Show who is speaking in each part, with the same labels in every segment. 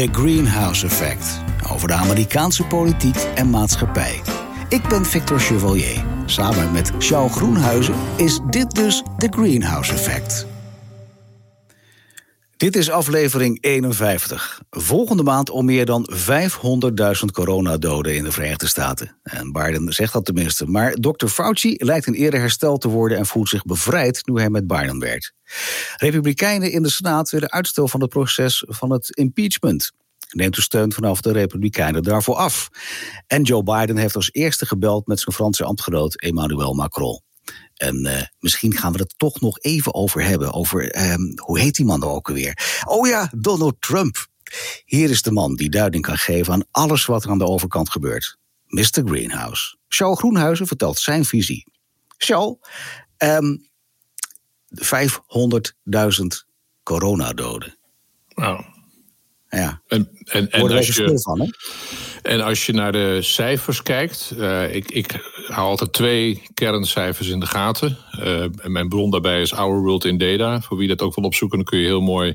Speaker 1: The Greenhouse Effect. Over de Amerikaanse politiek en maatschappij. Ik ben Victor Chevalier. Samen met Charles Groenhuizen is dit dus The Greenhouse Effect. Dit is aflevering 51. Volgende maand al meer dan 500.000 coronadoden in de Verenigde Staten. En Biden zegt dat tenminste. Maar Dr. Fauci lijkt een eerder hersteld te worden en voelt zich bevrijd nu hij met Biden werkt. Republikeinen in de Senaat willen uitstel van het proces van het impeachment. Neemt de steun vanaf de Republikeinen daarvoor af. En Joe Biden heeft als eerste gebeld met zijn Franse ambtgenoot Emmanuel Macron. En uh, misschien gaan we het toch nog even over hebben. Over, um, hoe heet die man nou ook alweer? Oh ja, Donald Trump. Hier is de man die duiding kan geven aan alles wat er aan de overkant gebeurt. Mr. Greenhouse. Charles Groenhuizen vertelt zijn visie. Charles, um, 500.000 coronadoden.
Speaker 2: Nou.
Speaker 1: Ja.
Speaker 2: En, en, en als je,
Speaker 1: van, hè?
Speaker 2: En als je naar de cijfers kijkt, uh, ik, ik hou altijd twee kerncijfers in de gaten. Uh, en mijn bron daarbij is Our World in Data. Voor wie dat ook wil opzoeken, dan kun je heel mooi.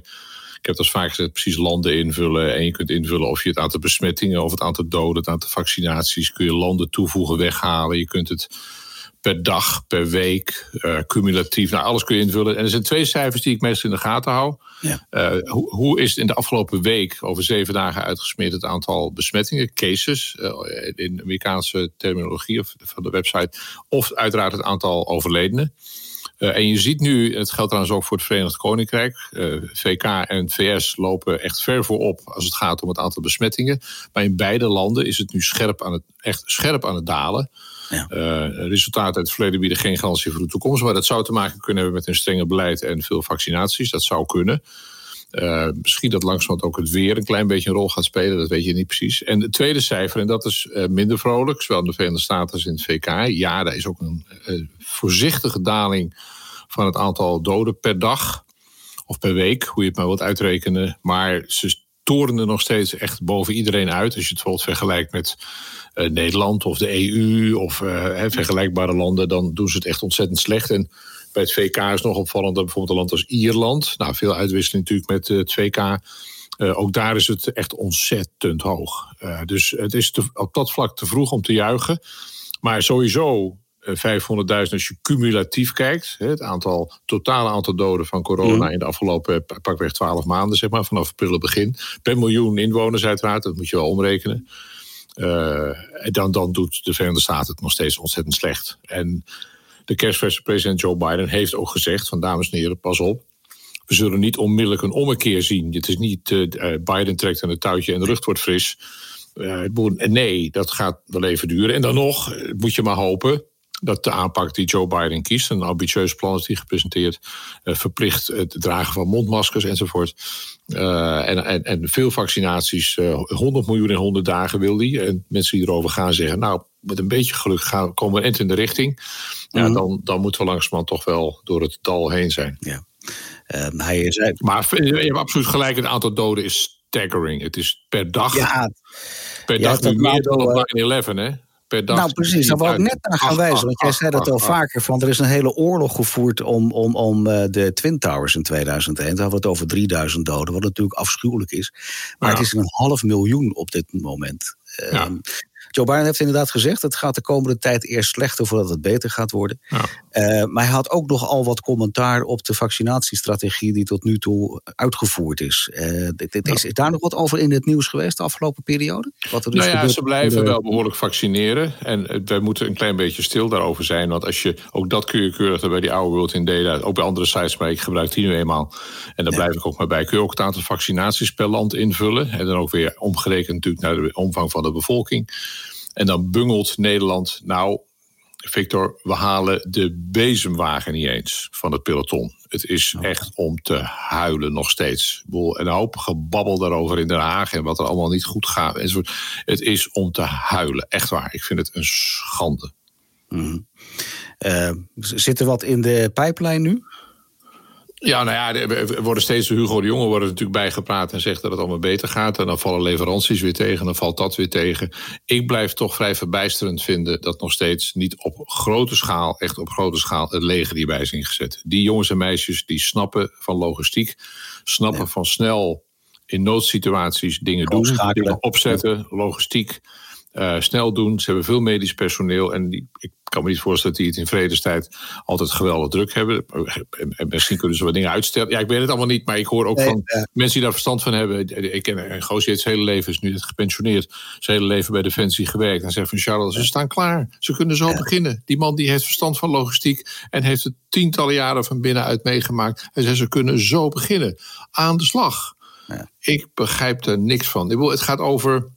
Speaker 2: Ik heb dat vaak gezegd, precies landen invullen. En je kunt invullen of je het aantal besmettingen, of het aantal doden, het aantal vaccinaties. Kun je landen toevoegen, weghalen. Je kunt het per dag, per week, uh, cumulatief. Nou, alles kun je invullen. En er zijn twee cijfers die ik meestal in de gaten hou.
Speaker 1: Ja.
Speaker 2: Uh, hoe, hoe, is het in de afgelopen week over zeven dagen uitgesmeerd het aantal besmettingen, cases, uh, in Amerikaanse terminologie of van de website, of uiteraard het aantal overledenen. Uh, en je ziet nu, het geldt trouwens ook voor het Verenigd Koninkrijk, VK en VS lopen echt ver voorop als het gaat om het aantal besmettingen. Maar in beide landen is het nu scherp aan het, echt scherp aan het dalen.
Speaker 1: Ja.
Speaker 2: Uh, resultaten uit het verleden bieden geen garantie voor de toekomst. Maar dat zou te maken kunnen hebben met een strenge beleid en veel vaccinaties. Dat zou kunnen. Uh, misschien dat langzamerhand ook het weer een klein beetje een rol gaat spelen. Dat weet je niet precies. En het tweede cijfer, en dat is uh, minder vrolijk. Zowel in de Verenigde Staten als in het VK. Ja, daar is ook een voorzichtige daling van het aantal doden per dag. Of per week, hoe je het maar wilt uitrekenen. Maar ze torenen nog steeds echt boven iedereen uit. Als je het bijvoorbeeld vergelijkt met uh, Nederland of de EU of uh, vergelijkbare landen, dan doen ze het echt ontzettend slecht. En bij het VK is nog opvallend bijvoorbeeld een land als Ierland, nou veel uitwisseling natuurlijk met uh, het VK, ook daar is het echt ontzettend hoog. dus het is op dat vlak te vroeg om te juichen. Maar sowieso 500.000 als je cumulatief kijkt. Het aantal, totale aantal doden van corona mm. in de afgelopen pakweg 12 maanden, zeg maar, vanaf april begin. Per miljoen inwoners uiteraard, dat moet je wel omrekenen. Uh, dan, dan doet de Verenigde Staten het nog steeds ontzettend slecht. En de kerstverse president Joe Biden heeft ook gezegd: van dames en heren, pas op. We zullen niet onmiddellijk een ommekeer zien. Het is niet uh, Biden trekt aan het touwtje en de lucht wordt fris. Uh, nee, dat gaat wel even duren. En dan nog moet je maar hopen dat de aanpak die Joe Biden kiest, een ambitieus plan is die gepresenteerd, uh, verplicht het dragen van mondmaskers enzovoort. Uh, en, en, en, veel vaccinaties, uh, 100 miljoen in 100 dagen wil die. En mensen die erover gaan zeggen, nou, met een beetje geluk gaan, komen we eind in de richting. Ja, mm -hmm. dan, dan moeten we langzamerhand toch wel door het dal heen zijn.
Speaker 1: Ja. hij zei...
Speaker 2: Maar je hebt absoluut gelijk, het aantal doden is staggering. Het is per dag,
Speaker 1: ja,
Speaker 2: per dag nu meer dan op 9-11, hè? Per dag.
Speaker 1: Nou, precies. Daar wil ik net naar gaan wijzen. Want jij zei dat al vaker. Van, er is een hele oorlog gevoerd om, om, om uh, de Twin Towers in 2001. Daar hadden we het over 3000 doden. Wat natuurlijk afschuwelijk is. Maar ja. het is een half miljoen op dit moment.
Speaker 2: Ja.
Speaker 1: Uh, Joe Biden heeft inderdaad gezegd: het gaat de komende tijd eerst slechter voordat het beter gaat worden.
Speaker 2: Ja.
Speaker 1: Uh, maar hij had ook nogal wat commentaar op de vaccinatiestrategie die tot nu toe uitgevoerd is. Uh, dit, dit is, is, daar nog wat over in het nieuws geweest de afgelopen periode?
Speaker 2: Wat er dus nou ja, ze blijven de... wel behoorlijk vaccineren. En wij moeten een klein beetje stil daarover zijn. Want als je ook dat kun je keurig bij die oude World in Data, ook bij andere sites, maar ik gebruik die nu eenmaal. En daar ja. blijf ik ook maar bij. Kun je ook het aantal vaccinaties per land invullen. En dan ook weer omgerekend natuurlijk naar de omvang van de bevolking. En dan bungelt Nederland, nou, Victor, we halen de bezemwagen niet eens van het peloton. Het is echt om te huilen nog steeds. Een hoop gebabbel daarover in Den Haag en wat er allemaal niet goed gaat. Het is om te huilen, echt waar. Ik vind het een schande.
Speaker 1: Mm. Uh, zit er wat in de pijplijn nu?
Speaker 2: Ja, nou ja, er worden steeds Hugo de Jonge worden natuurlijk bijgepraat en zegt dat het allemaal beter gaat. En dan vallen leveranties weer tegen, dan valt dat weer tegen. Ik blijf toch vrij verbijsterend vinden dat nog steeds niet op grote schaal, echt op grote schaal, het leger hierbij is ingezet. Die jongens en meisjes die snappen van logistiek, snappen ja. van snel in noodsituaties dingen doen, dingen opzetten, logistiek. Uh, snel doen. Ze hebben veel medisch personeel. En die, ik kan me niet voorstellen dat die het in vredestijd altijd geweldig druk hebben. En misschien kunnen ze wat dingen uitstellen. Ja, ik weet het allemaal niet, maar ik hoor ook van mensen die daar verstand van hebben. Ik ken een gozer, het hele leven is nu gepensioneerd. Zijn hele leven bij Defensie gewerkt. En zegt van Charles, ze staan klaar. Ze kunnen zo beginnen. Die man die heeft verstand van logistiek en heeft het tientallen jaren van binnenuit meegemaakt. En zegt, ze kunnen zo beginnen. Aan de slag. Ik begrijp er niks van. Ik bedoel, het gaat over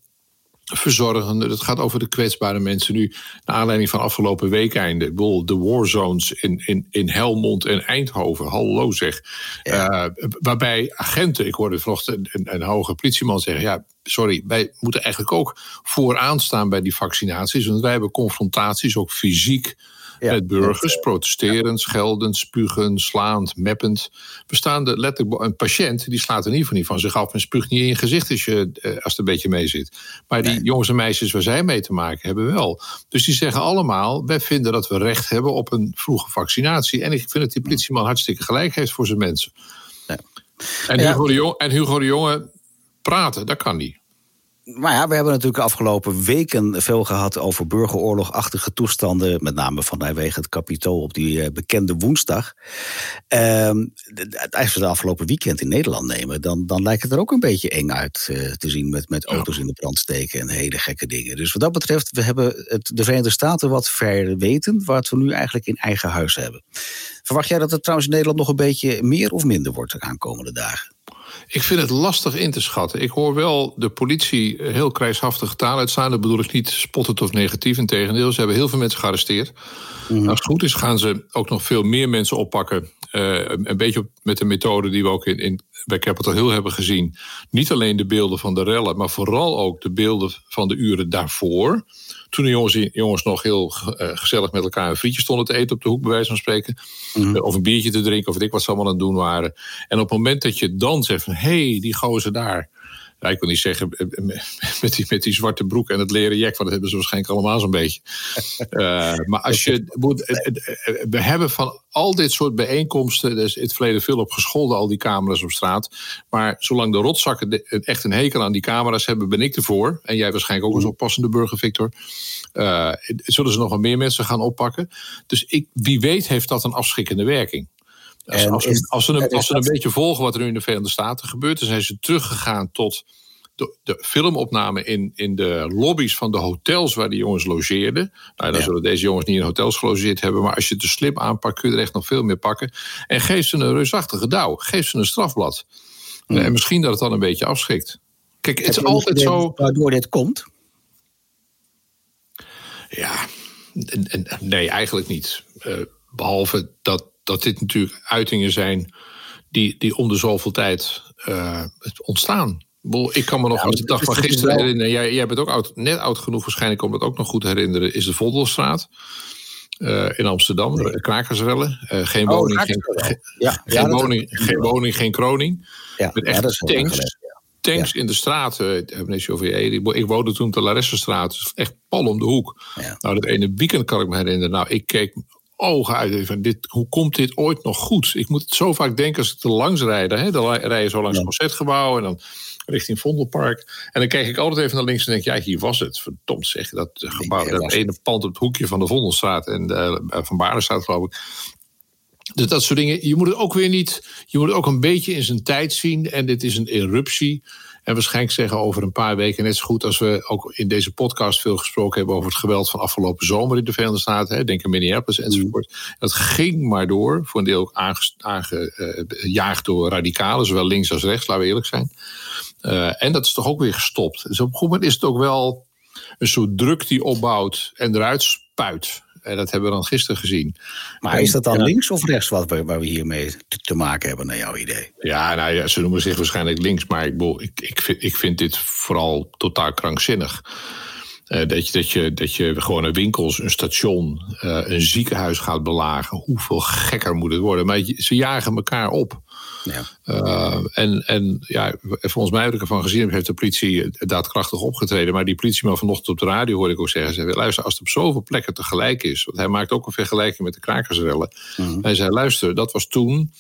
Speaker 2: verzorgende. Het gaat over de kwetsbare mensen nu. Naar aanleiding van afgelopen weekeinde. De warzones in, in, in Helmond en Eindhoven. Hallo zeg. Uh, waarbij agenten, ik hoorde vanochtend een, een hoge politieman zeggen. Ja, sorry, wij moeten eigenlijk ook vooraan staan bij die vaccinaties. Want wij hebben confrontaties, ook fysiek met burgers, eh, protesterend, scheldend, spugend, slaand, meppend. We staan de letterlijk een patiënt die slaat in ieder geval niet van zich af en spuugt niet in je gezicht als, je, eh, als het een beetje mee zit. Maar die jongens en meisjes waar zij mee te maken hebben wel. Dus die zeggen allemaal: wij vinden dat we recht hebben op een vroege vaccinatie. En ik vind dat die politieman hartstikke gelijk heeft voor zijn mensen. Ja. En, Hugo de Jong, en Hugo de Jonge praten, dat kan niet
Speaker 1: maar ja, we hebben natuurlijk de afgelopen weken veel gehad over burgeroorlogachtige toestanden. Met name vanwege het kapitool op die eh, bekende woensdag. Uh, als we de afgelopen weekend in Nederland nemen, dan, dan lijkt het er ook een beetje eng uit uh, te zien. Met, met auto's in de brand steken en hele gekke dingen. Dus wat dat betreft, we hebben het, de Verenigde Staten wat verder weten. Wat we nu eigenlijk in eigen huis hebben. Verwacht jij dat het trouwens in Nederland nog een beetje meer of minder wordt de aankomende dagen?
Speaker 2: Ik vind het lastig in te schatten. Ik hoor wel de politie heel krijgshaftige taal uitstaan. Dat bedoel ik niet spottend of negatief. Integendeel, ze hebben heel veel mensen gearresteerd. Mhm. Als het goed is, gaan ze ook nog veel meer mensen oppakken. Uh, een beetje met de methode die we ook in, in, bij Capitol Hill hebben gezien. Niet alleen de beelden van de rellen, maar vooral ook de beelden van de uren daarvoor. Toen de jongens, jongens nog heel uh, gezellig met elkaar een frietje stonden te eten op de hoek, bij wijze van spreken. Mhm. Uh, of een biertje te drinken, of weet ik wat ze allemaal aan het doen waren. En op het moment dat je dan zegt van, hé, hey, die gozer daar ja, ik wil niet zeggen eh, eh, met die, met die zwarte broek en het leren jek, want dat hebben ze waarschijnlijk allemaal zo'n beetje. Uh, maar als je we hebben van al dit soort bijeenkomsten, er is in het verleden veel op gescholden, al die camera's op straat. Maar zolang de rotzakken echt een hekel aan die camera's hebben, ben ik ervoor. En jij waarschijnlijk ook als oppassende burger, Victor. Uh, zullen ze nog wel meer mensen gaan oppakken? Dus ik, wie weet heeft dat een afschrikkende werking. Als, als, ze, als, ze, een, als ze een beetje volgen wat er nu in de Verenigde Staten gebeurt, dan zijn ze teruggegaan tot de, de, filmopname in, in de lobby's van de hotels waar die jongens logeerden. Nou, dan zullen deze jongens niet in hotels gelogeerd hebben, maar als je het de slim aanpakt, kun je er echt nog veel meer pakken. En geef ze een reusachtige douw. Geef ze een strafblad. Hmm. En misschien dat het dan een beetje afschrikt. Kijk, het is altijd zo.
Speaker 1: Waardoor dit komt?
Speaker 2: Ja, nee, eigenlijk niet. Uh, behalve dat dat dit natuurlijk uitingen zijn die, die om de zoveel tijd uh, ontstaan. Ik kan me nog als de dag van gisteren herinneren. Jij, jij bent ook oud, net oud genoeg waarschijnlijk om het ook nog goed te herinneren. Is de Vondelstraat uh, in Amsterdam. Nee. Krakersrellen. Uh, geen, oh, woning, geen, ja. geen, ja, woning, geen woning, geen kroning. Ja, Met echt tanks. Tanks in de straten. Ik woonde toen op de Laressenstraat. Echt pal om de hoek. Nou, dat ene weekend kan ik me herinneren. Nou, ik keek ogen uit. Van dit, hoe komt dit ooit nog goed? Ik moet het zo vaak denken als ik er langs rijd. Hè? Dan rij je zo langs het concertgebouw en dan richting Vondelpark. En dan kijk ik altijd even naar links en denk ja, hier was het. Verdomd zeg, dat gebouw, dat ene pand op het hoekje van de Vondelstraat en de, uh, van Barenstraat geloof ik. Dus dat soort dingen. Je moet het ook weer niet. Je moet het ook een beetje in zijn tijd zien. En dit is een eruptie. En waarschijnlijk zeggen over een paar weken net zo goed als we ook in deze podcast veel gesproken hebben over het geweld van afgelopen zomer in de Verenigde Staten. Hè, denk aan Minneapolis enzovoort. Mm. Dat ging maar door. Voor een deel ook aangejaagd door radicalen, zowel links als rechts, laten we eerlijk zijn. Uh, en dat is toch ook weer gestopt. Dus op een goed moment is het ook wel een soort druk die opbouwt en eruit spuit. En dat hebben we dan gisteren gezien.
Speaker 1: Maar is dat dan links of rechts wat we, waar we hiermee te, maken hebben, naar jouw idee?
Speaker 2: Ja, nou ja, ze noemen zich waarschijnlijk links, maar ik, ik, ik, vind, ik vind dit vooral totaal krankzinnig. Uh, dat, je, dat, je, dat je gewoon een winkels, een station, uh, een ziekenhuis gaat belagen. Hoeveel gekker moet het worden? Maar ze jagen elkaar op. Ja. Uh, en, en ja, volgens mij heb ik ervan gezien, heeft de politie daadkrachtig opgetreden. Maar die politieman vanochtend op de radio hoorde ik ook zeggen: zei, luister, als het op zoveel plekken tegelijk is. Want hij maakt ook een vergelijking met de krakersrellen. Mm Hij zei: luister, dat was toen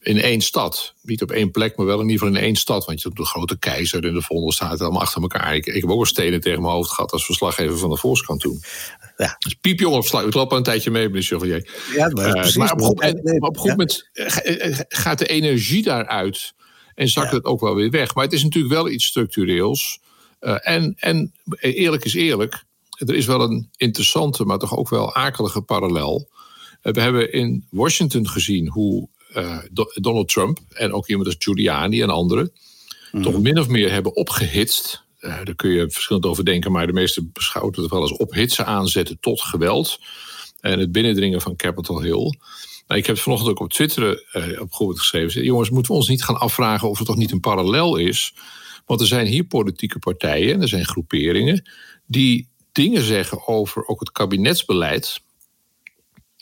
Speaker 2: in één stad. Niet op één plek, maar wel in ieder geval in één stad. Want je hebt de grote keizer en de Vondel staat allemaal achter elkaar. Ik, ik heb ook een stenen tegen mijn hoofd gehad als verslaggever van de Volkskrant toen. Ja. Dus piepjong op slag. Ik loop al een tijdje mee, meneer Chevalier. Ja, maar, uh, maar op een goed moment gaat de energie daaruit. En zakt het ook wel weer weg. Maar het is natuurlijk wel iets structureels. En, en eerlijk is eerlijk. Er is wel een interessante, maar toch ook wel akelige parallel. We hebben in Washington gezien hoe uh, Donald Trump en ook iemand als Giuliani en anderen mm. toch min of meer hebben opgehitst. Uh, daar kun je verschillend over denken, maar de meeste beschouwen het wel als ophitsen aanzetten tot geweld. En het binnendringen van Capitol Hill. Ik heb het vanochtend ook op Twitter uh, geschreven. Jongens, moeten we ons niet gaan afvragen of er toch niet een parallel is? Want er zijn hier politieke partijen en er zijn groeperingen die dingen zeggen over ook het kabinetsbeleid.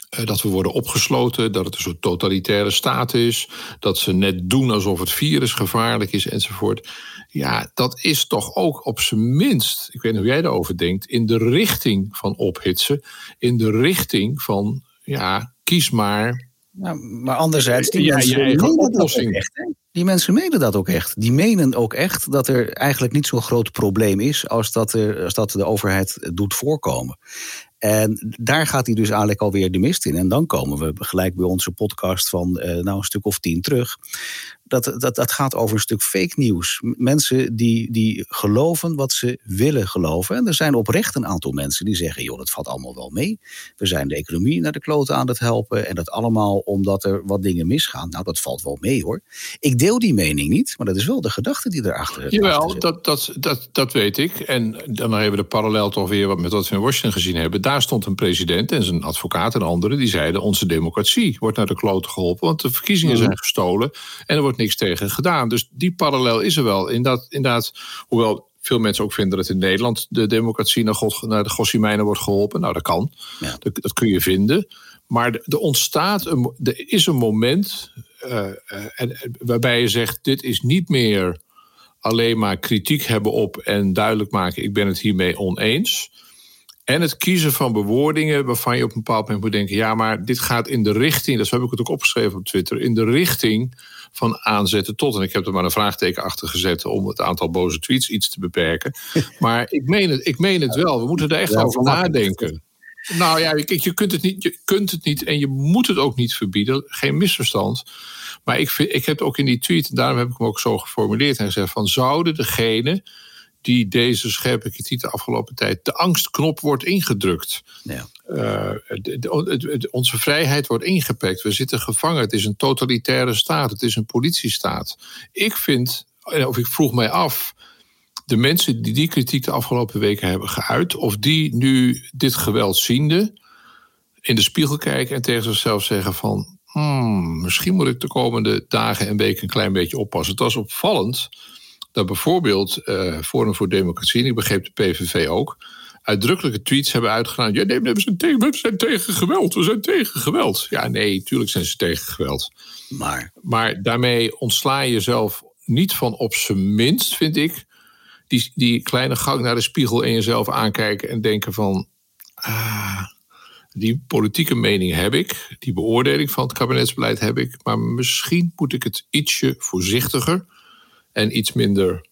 Speaker 2: Eh, dat we worden opgesloten, dat het een soort totalitaire staat is, dat ze net doen alsof het virus gevaarlijk is enzovoort. Ja, dat is toch ook op zijn minst, ik weet niet hoe jij daarover denkt, in de richting van ophitsen, in de richting van, ja, kies maar.
Speaker 1: Nou, maar anderzijds, die ja, je eigen oplossing. Echt, die mensen menen dat ook echt. Die menen ook echt dat er eigenlijk niet zo'n groot probleem is als dat, er, als dat de overheid doet voorkomen. En daar gaat hij dus eigenlijk alweer de mist in. En dan komen we gelijk bij onze podcast van uh, nou een stuk of tien terug dat, dat, dat gaat over een stuk fake nieuws. Mensen die, die geloven wat ze willen geloven. En er zijn oprecht een aantal mensen die zeggen: joh, dat valt allemaal wel mee. We zijn de economie naar de kloten aan het helpen. En dat allemaal omdat er wat dingen misgaan. Nou, dat valt wel mee hoor. Ik deel die mening niet, maar dat is wel de gedachte die erachter
Speaker 2: Jawel, zit. dat, dat, dat, dat weet ik. En dan hebben we de parallel toch weer met wat we in Washington gezien hebben. Daar stond een president en zijn advocaat en anderen die zeiden: onze democratie wordt naar de kloten geholpen, want de verkiezingen mhm. zijn gestolen en er wordt niks tegen gedaan. Dus die parallel is er wel. Inderdaad, inderdaad hoewel veel mensen ook vinden dat in Nederland de democratie naar, God, naar de Gossiemijnen wordt geholpen. Nou, dat kan. Ja. Dat, dat, kun je vinden. Maar er ontstaat, een, er is een moment uh, en, waarbij je zegt: dit is niet meer alleen maar kritiek hebben op en duidelijk maken: ik ben het hiermee oneens. En het kiezen van bewoordingen waarvan je op een bepaald moment moet denken: ja, maar dit gaat in de richting, dat heb ik het ook opgeschreven op Twitter, in de richting van aanzetten tot. En ik heb er maar een vraagteken achter gezet om het aantal boze tweets iets te beperken. Maar ik meen het, ik meen het wel. We moeten er echt over nadenken. Nou ja, kijk, je kunt, het niet, je kunt het niet en je moet het ook niet verbieden. Geen misverstand. Maar ik, vind, ik heb ook in die tweet, en daarom heb ik hem ook zo geformuleerd en gezegd: van zouden degene die deze scherpe kritiek de afgelopen tijd de angstknop wordt ingedrukt. Ja. Uh, onze vrijheid wordt ingepakt. We zitten gevangen. Het is een totalitaire staat. Het is een politiestaat. Ik vind, of ik vroeg mij af, de mensen die die kritiek de afgelopen weken hebben geuit, of die nu dit geweld ziende in de spiegel kijken en tegen zichzelf zeggen van, hmm, misschien moet ik de komende dagen en weken een klein beetje oppassen. Het was opvallend dat bijvoorbeeld uh, Forum voor Democratie, en ik begreep de PVV ook, uitdrukkelijke tweets hebben uitgedaan. Ja, nee, we, zijn tegen, we zijn tegen geweld, we zijn tegen geweld. Ja, nee, tuurlijk zijn ze tegen geweld. Maar, maar daarmee ontsla je jezelf niet van op zijn minst, vind ik, die, die kleine gang naar de spiegel in jezelf aankijken en denken van. Ah, die politieke mening heb ik, die beoordeling van het kabinetsbeleid heb ik, maar misschien moet ik het ietsje voorzichtiger en iets minder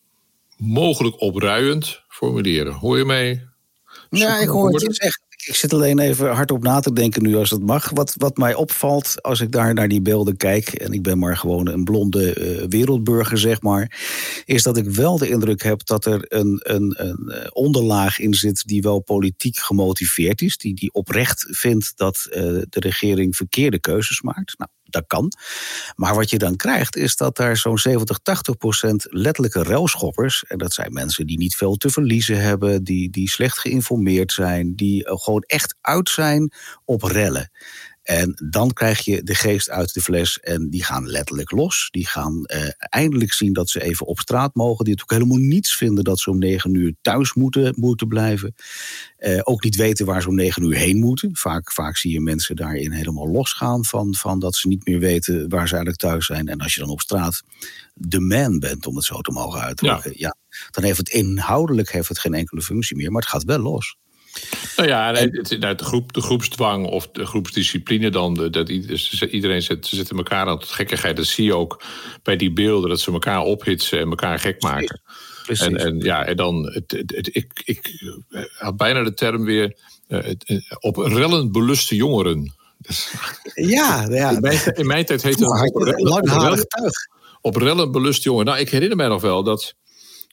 Speaker 2: mogelijk opruiend formuleren. Hoor je mij?
Speaker 1: Ja, ik hoor het je zeggen. Ik zit alleen even hardop na te denken nu als het mag. Wat, wat mij opvalt als ik daar naar die beelden kijk... en ik ben maar gewoon een blonde uh, wereldburger, zeg maar... is dat ik wel de indruk heb dat er een, een, een eh, onderlaag in zit... die wel politiek gemotiveerd is. Die, die oprecht vindt dat uh, de regering verkeerde keuzes maakt. Nou, dat kan. Maar wat je dan krijgt, is dat daar zo'n 70, 80 procent letterlijke ruilschoppers, en dat zijn mensen die niet veel te verliezen hebben, die, die slecht geïnformeerd zijn, die gewoon echt uit zijn op rellen. En dan krijg je de geest uit de fles en die gaan letterlijk los. Die gaan eh, eindelijk zien dat ze even op straat mogen. Die het ook helemaal niets vinden dat ze om negen uur thuis moeten, moeten blijven. Eh, ook niet weten waar ze om negen uur heen moeten. Vaak, vaak zie je mensen daarin helemaal losgaan van, van dat ze niet meer weten waar ze eigenlijk thuis zijn. En als je dan op straat de man bent, om het zo te mogen uitdrukken, ja. ja dan heeft het inhoudelijk heeft het geen enkele functie meer, maar het gaat wel los.
Speaker 2: Nou ja, het, nou, de, groep, de groepsdwang of de groepsdiscipline dan. Dat iedereen zet, zet elkaar aan tot gekkigheid. Dat zie je ook bij die beelden, dat ze elkaar ophitsen en elkaar gek maken. Precies. En, en ja, en dan, het, het, ik, ik had bijna de term weer uh, op rellend beluste jongeren.
Speaker 1: Ja, ja.
Speaker 2: In mijn, in mijn tijd heette het
Speaker 1: langharig tuig.
Speaker 2: Op rellen belust jongen. Nou, ik herinner mij nog wel dat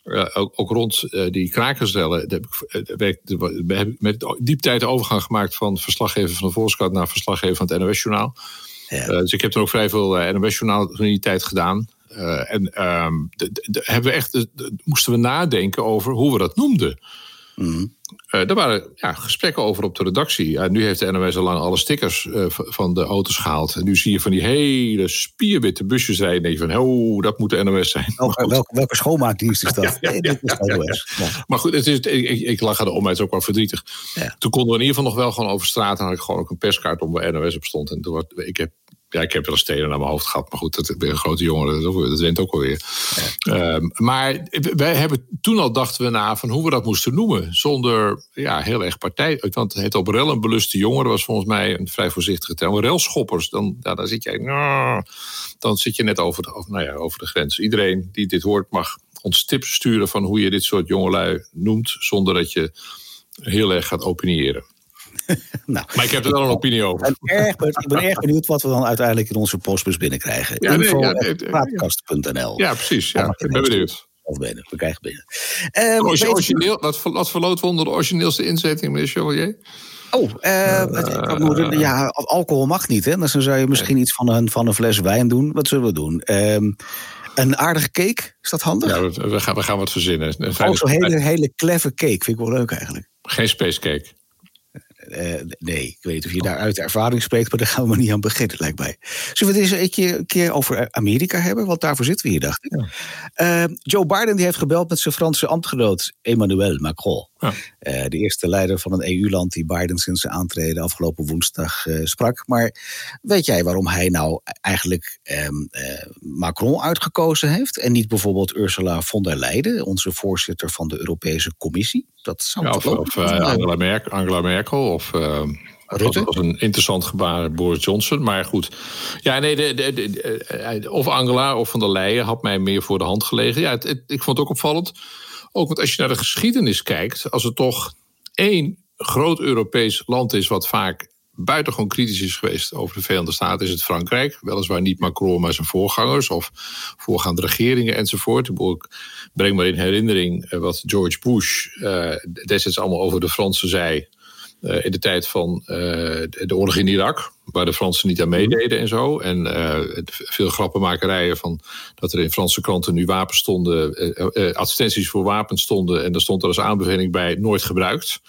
Speaker 2: uh, ook, ook, rond uh, die krakersrellen heb ik, uh, heb ik met diep tijd de overgang gemaakt van verslaggever van de Volkskrant naar verslaggever van het NOS-journaal. Ja. dus ik heb er ook vrij veel NOS-journaal in die tijd gedaan. en um, hebben we echt, moesten we nadenken over hoe we dat noemden. Mm. Uh, er waren ja, gesprekken over op de redactie. Nu heeft de NOS al lang alle stickers uh, van de auto's gehaald. En nu zie je van die hele spierwitte busjes rijden. En denk je van, oh, dat moet de NOS zijn.
Speaker 1: Welke, welke, welke schoonmaakdienst is dat? Ja, ja,
Speaker 2: ja, maar goed, het is, ik, ik lag er om, het is ook wel verdrietig. Toen konden we in ieder geval nog wel gewoon over straat. En had ik gewoon ook een perskaart om waar NOS op stond. En toen, ik heb ja, ik heb wel stenen naar mijn hoofd gehad. Maar goed, dat, ik ben een grote jongen, dat, dat wint ook alweer. Ja. Um, maar wij hebben toen al dachten we na van hoe we dat moesten noemen. Zonder ja, heel erg partij. Want het op rellen beluste jongeren was volgens mij een vrij voorzichtige term. Relschoppers, dan, ja, dan zit jij. Nou, dan zit je net over de, nou ja, over de grens. Iedereen die dit hoort mag ons tips sturen van hoe je dit soort jongelui noemt. Zonder dat je heel erg gaat opiniëren. nou, maar ik heb er wel een opinie over.
Speaker 1: Ik ben, erg, ik ben erg benieuwd wat we dan uiteindelijk in onze postbus binnenkrijgen. Ja, nee, ja,
Speaker 2: ja, precies. Ja, ik ben benieuwd.
Speaker 1: Of binnen, we krijgen binnen.
Speaker 2: Um, origineel, wat, wat verloot we onder de origineelste inzetting, meneer Chevalier?
Speaker 1: Oh, uh, uh, ja, alcohol mag niet. Hè? Dus dan zou je misschien iets van een, van een fles wijn doen. Wat zullen we doen? Um, een aardige cake, is dat handig?
Speaker 2: Ja, we, we gaan, we gaan wat verzinnen.
Speaker 1: Oh, zo'n hele, hele clever cake, vind ik wel leuk eigenlijk.
Speaker 2: Geen space cake.
Speaker 1: Uh, nee, ik weet niet of je daar uit ervaring spreekt, maar daar gaan we maar niet aan beginnen, lijkt mij. Zullen we het eens een keer, een keer over Amerika hebben? Want daarvoor zitten we hier, dacht ik. Ja. Uh, Joe Biden die heeft gebeld met zijn Franse ambtgenoot Emmanuel Macron. Ja. Uh, de eerste leider van een EU-land die Biden sinds zijn aantreden afgelopen woensdag sprak. Maar weet jij waarom hij nou eigenlijk ehm, Macron uitgekozen heeft? En niet bijvoorbeeld Ursula von der Leyen, onze voorzitter van de Europese Commissie?
Speaker 2: Dat zou ja, of, of Angela, Merkel, Angela Merkel of uh, Rutte? was een interessant gebaar Boris Johnson. Maar goed. Ja, nee, de, de, de, eh, of Angela of van der Leyen had mij meer voor de hand gelegen. Ja, het, ik vond het ook opvallend. Ook want als je naar de geschiedenis kijkt, als er toch één groot Europees land is wat vaak buitengewoon kritisch is geweest over de Verenigde Staten, is het Frankrijk. Weliswaar niet Macron, maar zijn voorgangers of voorgaande regeringen enzovoort. Ik breng maar in herinnering eh, wat George Bush uh, destijds allemaal over de Fransen zei uh, in de tijd van uh, de oorlog in Irak, waar de Fransen niet aan mhm. meededen en zo. En uh, veel grappenmakerijen van dat er in Franse kranten nu wapens stonden, advertenties voor wapens stonden. En daar stond er als aanbeveling bij nooit gebruikt.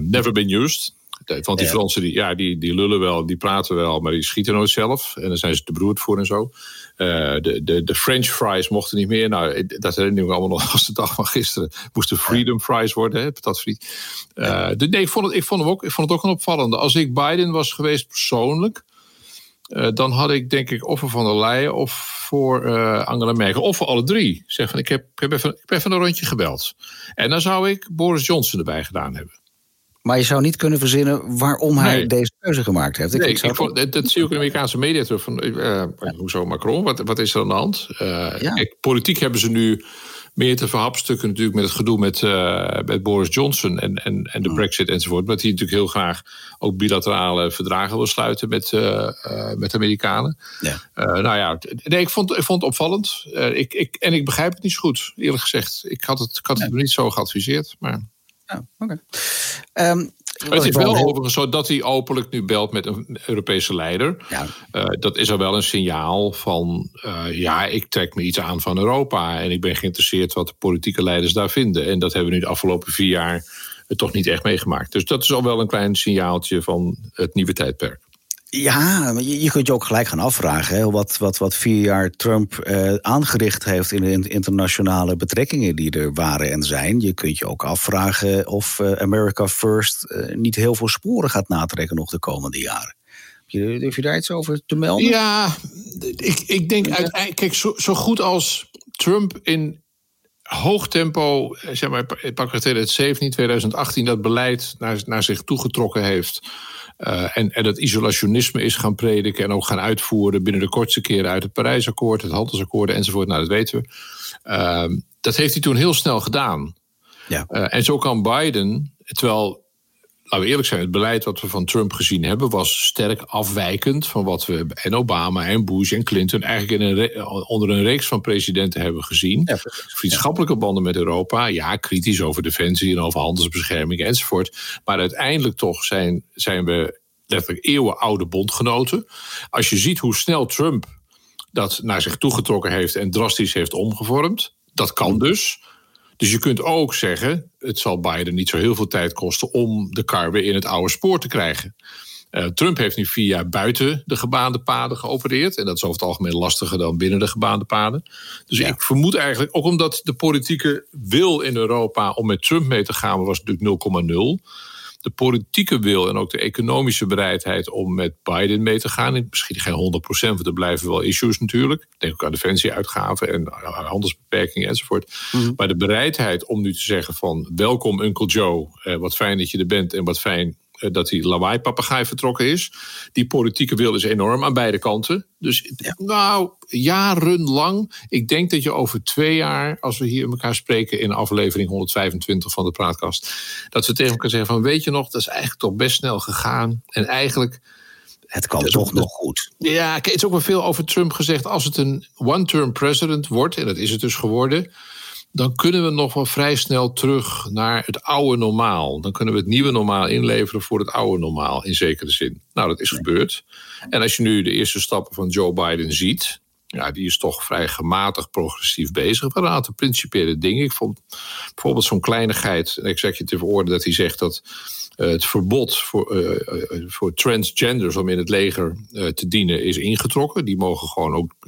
Speaker 2: never been used. Want die Fransen die, ja, die, die lullen wel, die praten wel, maar die schieten nooit zelf. En dan zijn ze te beroerd voor en zo. Uh, de, de, de French fries mochten niet meer. Nou, dat herinner ik me allemaal nog als de dag van gisteren. Moesten freedom fries worden, hè, patatfriet. Uh, de, nee, ik vond, het, ik, vond hem ook, ik vond het ook een opvallende. Als ik Biden was geweest persoonlijk... Uh, dan had ik denk ik of voor Van der Leyen of voor uh, Angela Merkel. Of voor alle drie. Zeg van ik heb, ik, heb even, ik heb even een rondje gebeld. En dan zou ik Boris Johnson erbij gedaan hebben.
Speaker 1: Maar je zou niet kunnen verzinnen waarom hij deze keuze gemaakt heeft.
Speaker 2: Ik, nee, ik, vond, dat, dat, zie ik in de Amerikaanse media terug. Van, uh, hoezo Macron? Wat, wat is er aan de hand? Uh, kijk, politiek hebben ze nu meer te verhapstukken natuurlijk met het gedoe met, uh, met Boris Johnson en, en, en de mm. brexit enzovoort. Maar die natuurlijk heel graag ook bilaterale verdragen wil sluiten met, met de Amerikanen. Ja. nou ja, nee, ik vond, ik vond het opvallend. ik, ik, en ik begrijp het niet zo goed, eerlijk gezegd. Ik had het, ik had het niet zo geadviseerd, maar...
Speaker 1: Ja, oké.
Speaker 2: Okay. Um, het is wel overigens zo dat hij openlijk nu belt met een Europese leider. Ja. Uh, dat is al wel een signaal van, uh, ja, ik trek me iets aan van Europa. En ik ben geïnteresseerd wat de politieke leiders daar vinden. En dat hebben we nu de afgelopen vier jaar toch niet echt meegemaakt. Dus dat is al wel een klein signaaltje van het nieuwe tijdperk.
Speaker 1: Ja, je, je kunt je ook gelijk gaan afvragen hè, wat, wat, wat vier jaar Trump eh, aangericht heeft in de internationale betrekkingen die er waren en zijn. Je kunt je ook afvragen of uh, America First uh, niet heel veel sporen gaat natrekken nog de komende jaren. Heb je daar iets over te melden?
Speaker 2: Ja, ik, ik denk uiteindelijk, kijk, zo, zo goed als Trump in hoog tempo, zeg maar, pak 2017, 2018, dat beleid naar, naar zich toegetrokken heeft. Uh, en, en dat isolationisme is gaan prediken en ook gaan uitvoeren binnen de kortste keren uit het Parijsakkoord, het handelsakkoord enzovoort. Nou, dat weten we. Uh, dat heeft hij toen heel snel gedaan. Ja. Uh, en zo kan Biden, terwijl laten we eerlijk zijn, het beleid wat we van Trump gezien hebben was sterk afwijkend van wat we en Obama en Bush en Clinton eigenlijk in een onder een reeks van presidenten hebben gezien. Ja, Vriendschappelijke banden met Europa, ja, kritisch over defensie en over handelsbescherming enzovoort. Maar uiteindelijk toch zijn, zijn we letterlijk eeuwenoude bondgenoten. Als je ziet hoe snel Trump dat naar zich toegetrokken heeft en drastisch heeft omgevormd, dat kan dus. Dus je kunt ook zeggen, het zal Biden niet zo heel veel tijd kosten om de kar weer in het oude spoor te krijgen. Uh, Trump heeft nu vier jaar buiten de gebaande paden geopereerd. En dat is over het algemeen lastiger dan binnen de gebaande paden. Dus ik vermoed eigenlijk, ook omdat de politieke wil in Europa om met Trump mee te gaan was natuurlijk 0,0 de politieke wil en ook de economische bereidheid om met Biden mee te gaan. Misschien geen 100%, want er blijven wel issues natuurlijk. Denk ook aan defensieuitgaven en handelsbeperkingen enzovoort. Mhm. Maar de bereidheid om nu te zeggen van welkom Uncle Joe, eh, wat fijn dat je er bent en wat fijn dat die lawaai-papegaai vertrokken is. Die politieke wil is enorm aan beide kanten. Dus nou, jarenlang. Ik denk dat je over twee jaar, als we hier elkaar spreken in aflevering 125 van de Praatkast, dat we tegen elkaar zeggen van weet je nog, dat is eigenlijk toch best snel gegaan. En eigenlijk
Speaker 1: het kan toch nog goed.
Speaker 2: Ja, het is ook wel veel over Trump gezegd. Als het een one-term president wordt, en dat is het dus geworden, dan kunnen we nog wel vrij snel terug naar het oude normaal. Dan kunnen we het nieuwe normaal inleveren voor het oude normaal, in zekere zin. Nou, dat is gebeurd. En als je nu de eerste stappen van Joe Biden ziet, ja, die is toch vrij gematigd progressief bezig. Met een aantal principiële dingen. Ik vond bijvoorbeeld zo'n kleinigheid, een executive order, dat hij zegt dat uh, het verbod voor, uh, voor transgenders om in het leger te dienen is ingetrokken. Die mogen gewoon ook